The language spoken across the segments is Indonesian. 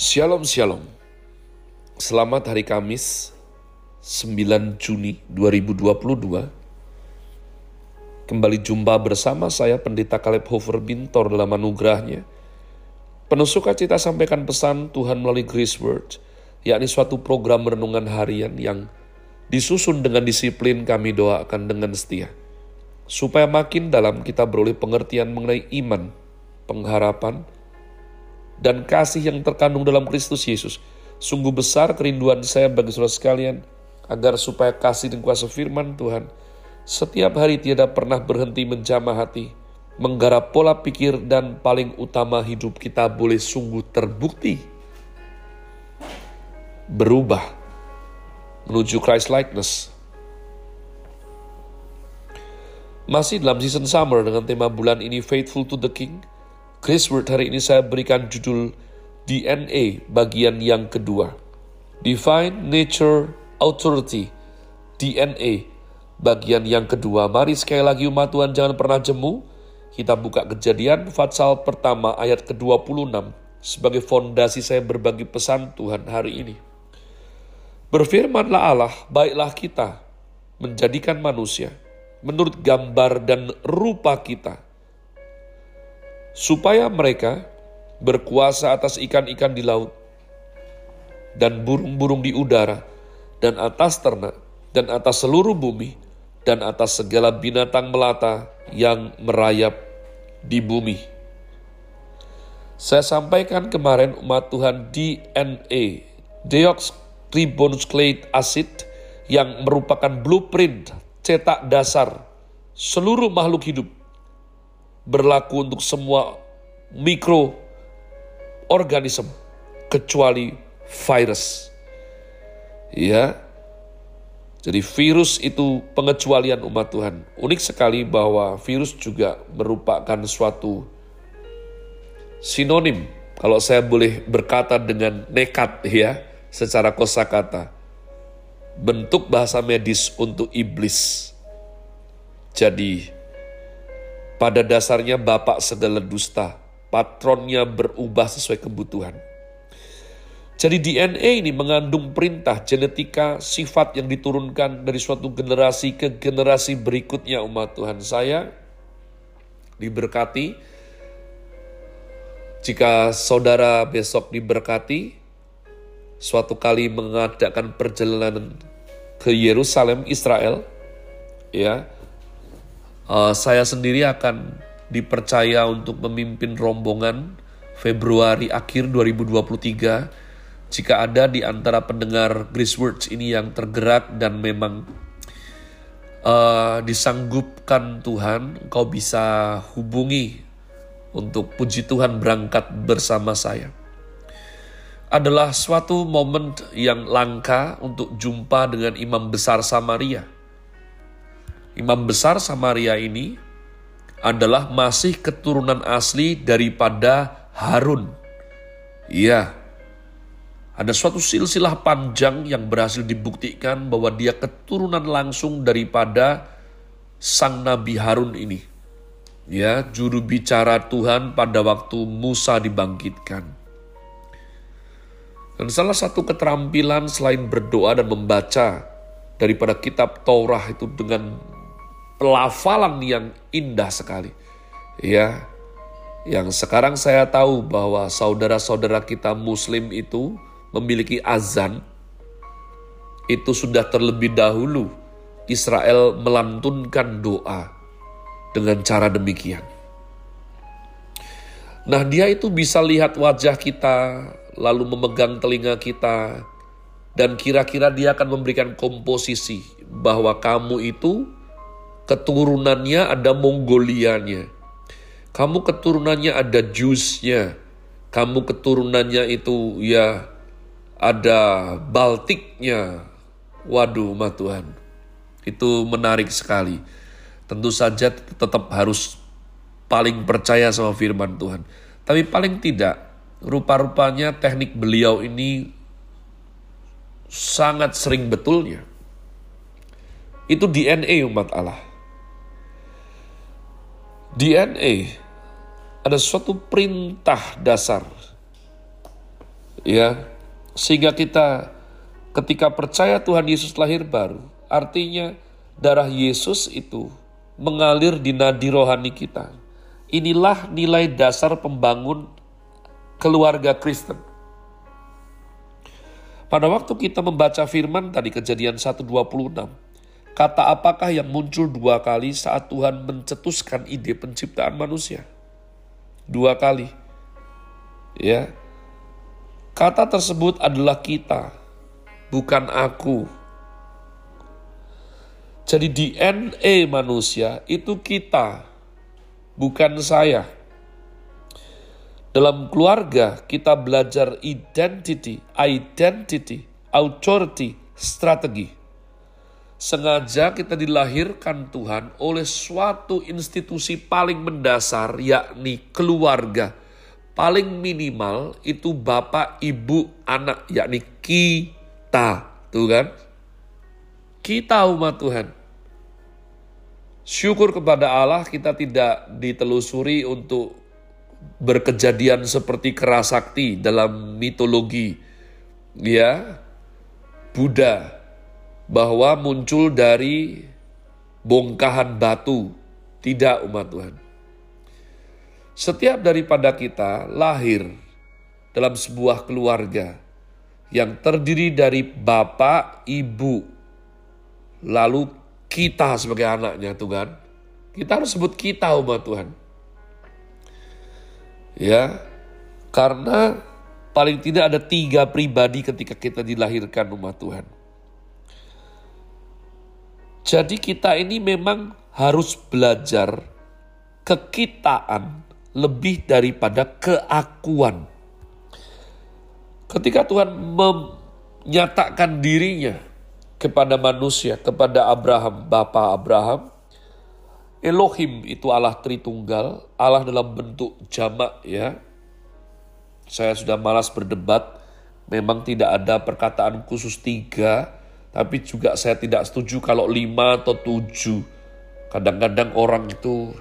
Shalom Shalom. Selamat hari Kamis 9 Juni 2022 Kembali jumpa bersama saya Pendeta Kaleb Hofer Bintor dalam anugerahnya. Penuh sukacita sampaikan pesan Tuhan melalui Grace Word yakni suatu program renungan harian yang disusun dengan disiplin kami doakan dengan setia. Supaya makin dalam kita beroleh pengertian mengenai iman, pengharapan, dan kasih yang terkandung dalam Kristus Yesus. Sungguh besar kerinduan saya bagi saudara sekalian, agar supaya kasih dan kuasa firman Tuhan setiap hari tidak pernah berhenti menjamah hati, menggarap pola pikir dan paling utama hidup kita boleh sungguh terbukti berubah menuju Christ likeness. Masih dalam season summer dengan tema bulan ini Faithful to the King, Chris Word hari ini saya berikan judul DNA bagian yang kedua. Divine Nature Authority DNA bagian yang kedua. Mari sekali lagi umat Tuhan jangan pernah jemu. Kita buka kejadian Fatsal pertama ayat ke-26 sebagai fondasi saya berbagi pesan Tuhan hari ini. Berfirmanlah Allah, baiklah kita menjadikan manusia menurut gambar dan rupa kita supaya mereka berkuasa atas ikan-ikan di laut dan burung-burung di udara dan atas ternak dan atas seluruh bumi dan atas segala binatang melata yang merayap di bumi. Saya sampaikan kemarin umat Tuhan DNA, deoxyribonucleic acid yang merupakan blueprint cetak dasar seluruh makhluk hidup berlaku untuk semua mikroorganisme kecuali virus. Ya. Jadi virus itu pengecualian umat Tuhan. Unik sekali bahwa virus juga merupakan suatu sinonim kalau saya boleh berkata dengan nekat ya secara kosakata. Bentuk bahasa medis untuk iblis. Jadi pada dasarnya bapak segala dusta, patronnya berubah sesuai kebutuhan. Jadi DNA ini mengandung perintah genetika sifat yang diturunkan dari suatu generasi ke generasi berikutnya umat Tuhan saya diberkati. Jika saudara besok diberkati, suatu kali mengadakan perjalanan ke Yerusalem, Israel, ya, Uh, saya sendiri akan dipercaya untuk memimpin rombongan Februari akhir 2023 jika ada di antara pendengar Grace Words ini yang tergerak dan memang uh, disanggupkan Tuhan, kau bisa hubungi untuk puji Tuhan berangkat bersama saya. Adalah suatu momen yang langka untuk jumpa dengan imam besar Samaria imam besar Samaria ini adalah masih keturunan asli daripada Harun. Iya, ada suatu silsilah panjang yang berhasil dibuktikan bahwa dia keturunan langsung daripada sang Nabi Harun ini. Ya, juru bicara Tuhan pada waktu Musa dibangkitkan. Dan salah satu keterampilan selain berdoa dan membaca daripada kitab Taurat itu dengan pelafalan yang indah sekali. Ya, yang sekarang saya tahu bahwa saudara-saudara kita muslim itu memiliki azan, itu sudah terlebih dahulu Israel melantunkan doa dengan cara demikian. Nah dia itu bisa lihat wajah kita, lalu memegang telinga kita, dan kira-kira dia akan memberikan komposisi bahwa kamu itu keturunannya ada Mongolianya. Kamu keturunannya ada Jusnya. Kamu keturunannya itu ya ada Baltiknya. Waduh, ma Tuhan. Itu menarik sekali. Tentu saja tetap harus paling percaya sama firman Tuhan. Tapi paling tidak, rupa-rupanya teknik beliau ini sangat sering betulnya. Itu DNA umat Allah. DNA ada suatu perintah dasar Ya, sehingga kita ketika percaya Tuhan Yesus lahir baru, artinya darah Yesus itu mengalir di nadi rohani kita. Inilah nilai dasar pembangun keluarga Kristen. Pada waktu kita membaca firman tadi kejadian 1.26, kata apakah yang muncul dua kali saat Tuhan mencetuskan ide penciptaan manusia? Dua kali. Ya. Kata tersebut adalah kita, bukan aku. Jadi DNA manusia itu kita, bukan saya. Dalam keluarga kita belajar identity, identity, authority, strategi. Sengaja kita dilahirkan Tuhan oleh suatu institusi paling mendasar yakni keluarga. Paling minimal itu bapak, ibu, anak yakni kita. Tuh kan? Kita umat Tuhan. Syukur kepada Allah kita tidak ditelusuri untuk berkejadian seperti kerasakti dalam mitologi ya Buddha bahwa muncul dari bongkahan batu tidak umat Tuhan setiap daripada kita lahir dalam sebuah keluarga yang terdiri dari bapak, ibu, lalu kita sebagai anaknya Tuhan. Kita harus sebut kita umat Tuhan. Ya, karena paling tidak ada tiga pribadi ketika kita dilahirkan umat Tuhan. Jadi kita ini memang harus belajar kekitaan lebih daripada keakuan. Ketika Tuhan menyatakan dirinya kepada manusia, kepada Abraham, Bapak Abraham, Elohim itu Allah Tritunggal, Allah dalam bentuk jamak ya. Saya sudah malas berdebat, memang tidak ada perkataan khusus tiga, tapi juga saya tidak setuju kalau lima atau tujuh. Kadang-kadang orang itu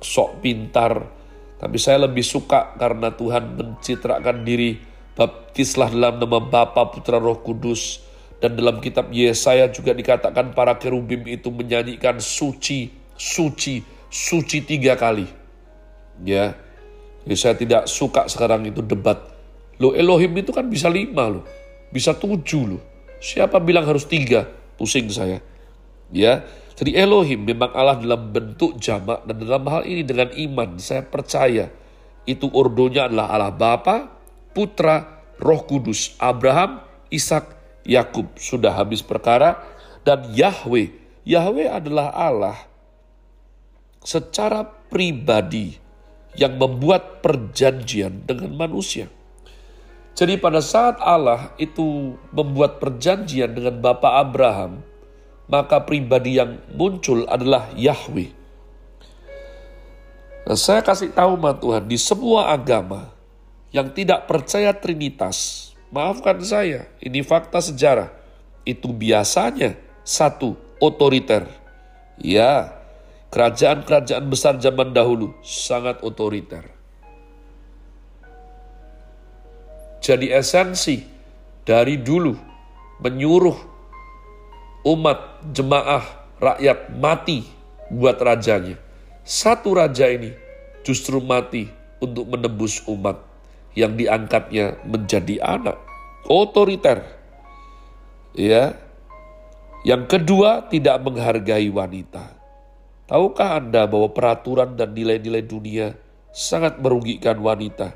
sok pintar, tapi saya lebih suka karena Tuhan mencitrakan diri baptislah dalam nama Bapa, Putra, Roh Kudus. Dan dalam kitab Yesaya juga dikatakan para kerubim itu menyanyikan suci, suci, suci tiga kali. Ya, Jadi saya tidak suka sekarang itu debat. Lo Elohim itu kan bisa lima loh, bisa tujuh loh. Siapa bilang harus tiga? Pusing saya. Ya, jadi Elohim memang Allah dalam bentuk jamak dan dalam hal ini dengan iman saya percaya itu ordonya adalah Allah Bapa, Putra, Roh Kudus, Abraham, Ishak, Yakub sudah habis perkara dan Yahweh. Yahweh adalah Allah secara pribadi yang membuat perjanjian dengan manusia. Jadi pada saat Allah itu membuat perjanjian dengan Bapak Abraham, maka pribadi yang muncul adalah Yahweh. Nah, saya kasih tahu ma Tuhan, di semua agama yang tidak percaya Trinitas, maafkan saya, ini fakta sejarah, itu biasanya satu, otoriter. Ya, Kerajaan-kerajaan besar zaman dahulu sangat otoriter. Jadi esensi dari dulu menyuruh umat, jemaah, rakyat mati buat rajanya. Satu raja ini justru mati untuk menebus umat yang diangkatnya menjadi anak. Otoriter. Ya. Yang kedua, tidak menghargai wanita. Tahukah Anda bahwa peraturan dan nilai-nilai dunia sangat merugikan wanita,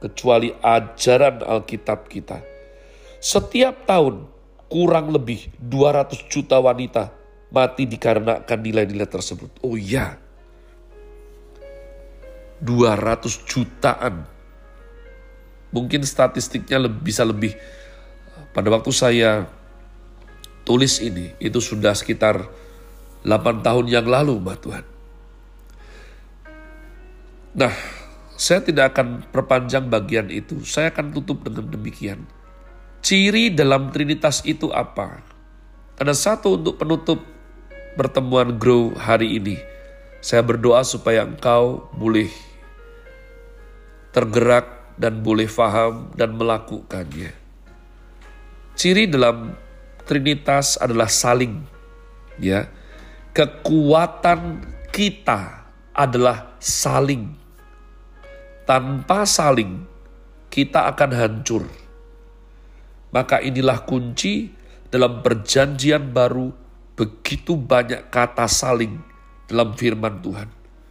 kecuali ajaran Alkitab kita. Setiap tahun kurang lebih 200 juta wanita mati dikarenakan nilai-nilai tersebut. Oh iya, 200 jutaan. Mungkin statistiknya bisa lebih. Pada waktu saya tulis ini, itu sudah sekitar 8 tahun yang lalu, Mbak Tuhan. Nah, saya tidak akan perpanjang bagian itu. Saya akan tutup dengan demikian. Ciri dalam Trinitas itu apa? Ada satu untuk penutup pertemuan Grow hari ini. Saya berdoa supaya engkau boleh tergerak dan boleh faham dan melakukannya. Ciri dalam Trinitas adalah saling. Ya. Kekuatan kita adalah saling. Tanpa saling, kita akan hancur. Maka inilah kunci dalam perjanjian baru begitu banyak kata saling dalam firman Tuhan.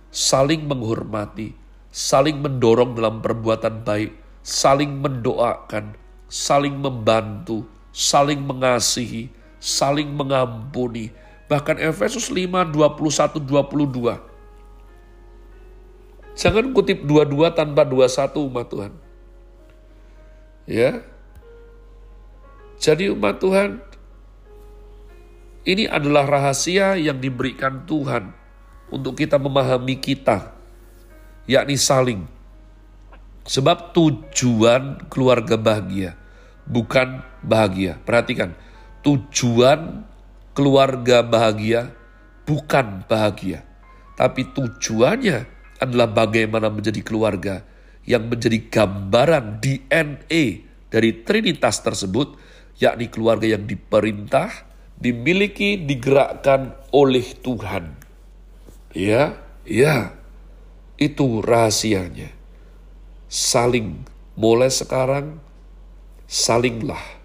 Saling menghormati, saling mendorong dalam perbuatan baik, saling mendoakan, saling membantu, saling mengasihi, saling mengampuni. Bahkan Efesus 5, 21, 22. Jangan kutip dua-dua tanpa dua satu umat Tuhan. Ya. Jadi umat Tuhan, ini adalah rahasia yang diberikan Tuhan untuk kita memahami kita, yakni saling. Sebab tujuan keluarga bahagia bukan bahagia. Perhatikan, tujuan keluarga bahagia bukan bahagia, tapi tujuannya adalah bagaimana menjadi keluarga yang menjadi gambaran DNA dari Trinitas tersebut, yakni keluarga yang diperintah, dimiliki, digerakkan oleh Tuhan. Ya, ya, itu rahasianya. Saling, mulai sekarang, salinglah.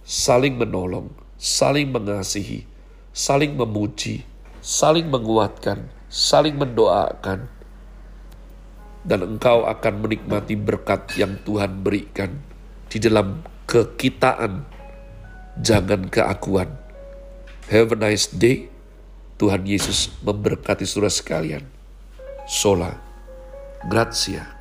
Saling menolong, saling mengasihi, saling memuji, saling menguatkan, saling mendoakan. Dan engkau akan menikmati berkat yang Tuhan berikan di dalam kekitaan, jangan keakuan. Have a nice day. Tuhan Yesus memberkati saudara sekalian. Sola. Grazie.